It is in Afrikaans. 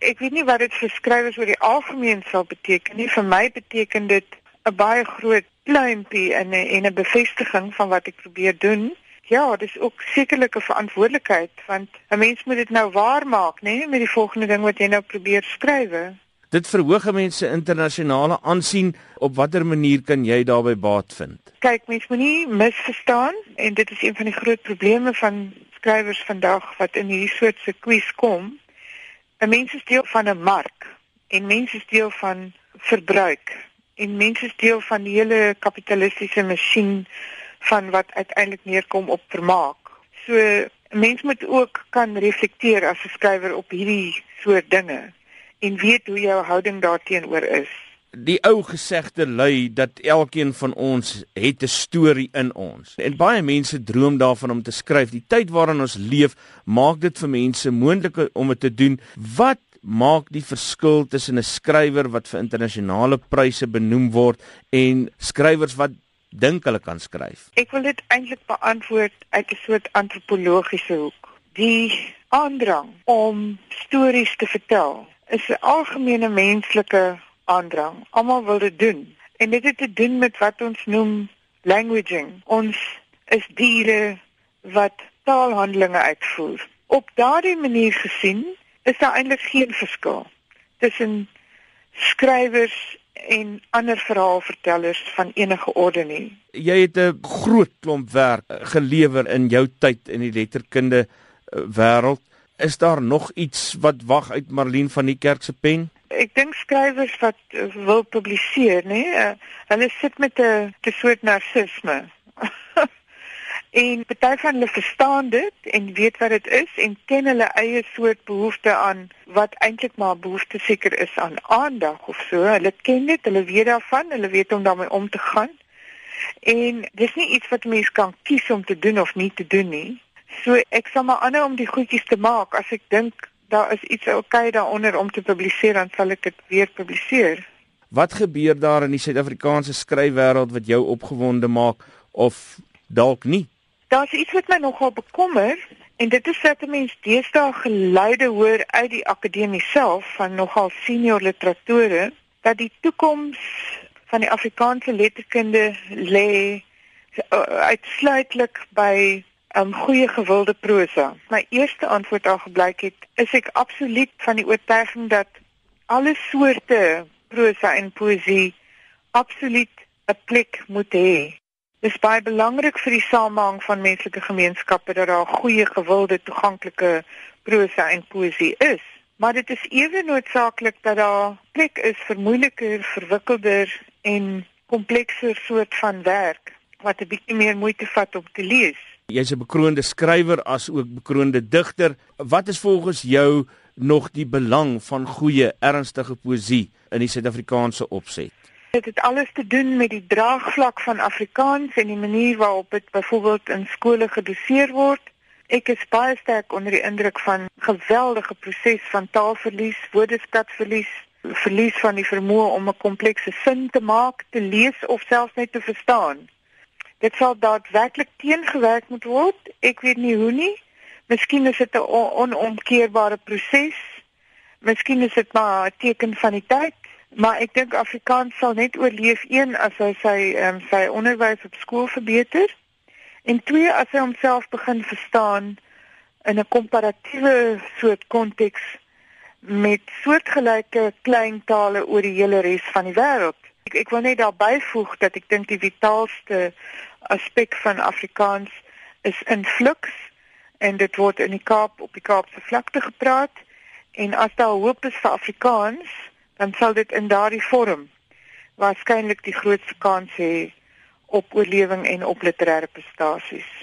Ek weet nie wat dit vir skrywers oor die algemeen sal beteken nie. Vir my beteken dit 'n baie groot pluimpie en 'n en 'n bevestiging van wat ek probeer doen. Ja, dis ook sekerlik 'n verantwoordelikheid want 'n mens moet dit nou waarmaak, nê, met die volgende ding wat jy nou probeer skrywe. Dit verhoog mense internasionale aansien. Op watter manier kan jy daarbey baat vind? Kyk, mens moenie misverstaan en dit is een van die groot probleme van skrywers vandag wat in hierdie soort sirkuits kom. 'n Mens is deel van 'n mark en mense is deel van verbruik en mense is deel van die hele kapitalistiese masjien van wat uiteindelik neerkom op vermaak. So 'n mens moet ook kan reflekteer as 'n skrywer op hierdie soort dinge en weet hoe jou houding daarteenoor is. Die ou gesegde lui dat elkeen van ons het 'n storie in ons. En baie mense droom daarvan om te skryf. Die tyd waarin ons leef, maak dit vir mense moontlik om dit te doen. Wat maak die verskil tussen 'n skrywer wat vir internasionale pryse benoem word en skrywers wat dink hulle kan skryf? Ek wil dit eintlik beantwoord uit 'n soort antropologiese hoek. Die aandrang om stories te vertel is 'n algemene menslike aandrang. Almal wil dit doen. En dit het te doen met wat ons noem languaging. Ons is diere wat taalhandelinge uitvoer. Op daardie manier gesien is daar eintlik geen verskil tussen skrywers en ander verhaalvertellers van enige orde nie. Jy het 'n groot klomp werk gelewer in jou tyd in die letterkunde eh, wêreld. Is daar nog iets wat wag uit Marlene van die Kerk se pen? Ek dink skrywers wat wil publiseer, nê, uh, hulle sit met 'n soort narcisme. en party van hulle verstaan dit en weet wat dit is en ken hulle eie soort behoefte aan wat eintlik maar behoefte seker is aan aandag of so. Hulle ken dit, hulle weet daarvan, hulle weet om daarmee om te gaan. En dis nie iets wat mense kan kies om te doen of nie te doen nie. So ek sal maar aanhou om die goedjies te maak. As ek dink daar is iets oukei okay daaronder om te publiseer, dan sal ek dit weer publiseer. Wat gebeur daar in die Suid-Afrikaanse skryfwêreld wat jou opgewonde maak of dalk nie? Daar's iets wat my nogal bekommer en dit is dat mense deesdae geluide hoor uit die akademie self van nogal senior literatore dat die toekoms van die Afrikaanse letterkunde lê uh, uitsluitlik by um goeie gewilde prosa. My eerste antwoord al gebleik het, is ek absoluut van die oortuiging dat alle soorte prosa en poesie absoluut 'n plek moet hê. Dit is baie belangrik vir die samehang van menslike gemeenskappe dat daar goeie gewilde toeganklike prosa en poesie is. Maar dit is ewe noodsaaklik dat daar plek is vir moeiliker, verwikkelder en komplekser soort van werk wat 'n bietjie meer moeite vat om te lees. Jy's 'n bekroonde skrywer as ook bekroonde digter. Wat is volgens jou nog die belang van goeie, ernstige poësie in die Suid-Afrikaanse opset? Dit het alles te doen met die draagvlak van Afrikaans en die manier waarop dit byvoorbeeld in skole gedoseer word. Ek is baie sterk onder die indruk van geweldige proses van taalverlies, woordeskatverlies, verlies van die vermoë om 'n komplekse sin te maak, te lees of selfs net te verstaan. Dit sal daadwerklik teengewerk moet word. Ek weet nie hoe nie. Miskien is dit 'n onomkeerbare proses. Miskien is dit maar 'n teken van die tyd, maar ek dink Afrikaans sal net oorleef een as hy sy ehm um, sy onderwys op skool verbeter en twee as hy homself begin verstaan in 'n komparatiewe soort konteks met soortgelyke klein tale oor die hele res van die wêreld. Ek ek wil net daarby voeg dat ek dink die vitaalste aspek van Afrikaans is invloeks en dit word in die Kaap op die Kaapse vlakte gepraat en as daar hoop is vir Afrikaans dan sal dit in daardie vorm waarskynlik die grootste kans hê op oorlewing en op literêre prestasies.